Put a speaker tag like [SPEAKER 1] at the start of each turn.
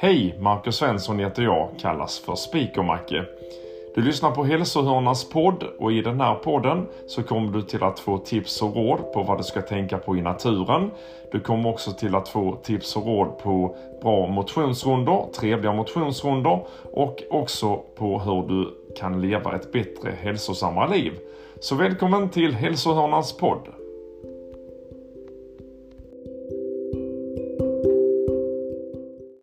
[SPEAKER 1] Hej! Marcus Svensson heter jag, kallas för Speaker-Macke. Du lyssnar på Hälsohörnas podd och i den här podden så kommer du till att få tips och råd på vad du ska tänka på i naturen. Du kommer också till att få tips och råd på bra motionsrundor, trevliga motionsrundor och också på hur du kan leva ett bättre hälsosammare liv. Så välkommen till Hälsohörnans podd!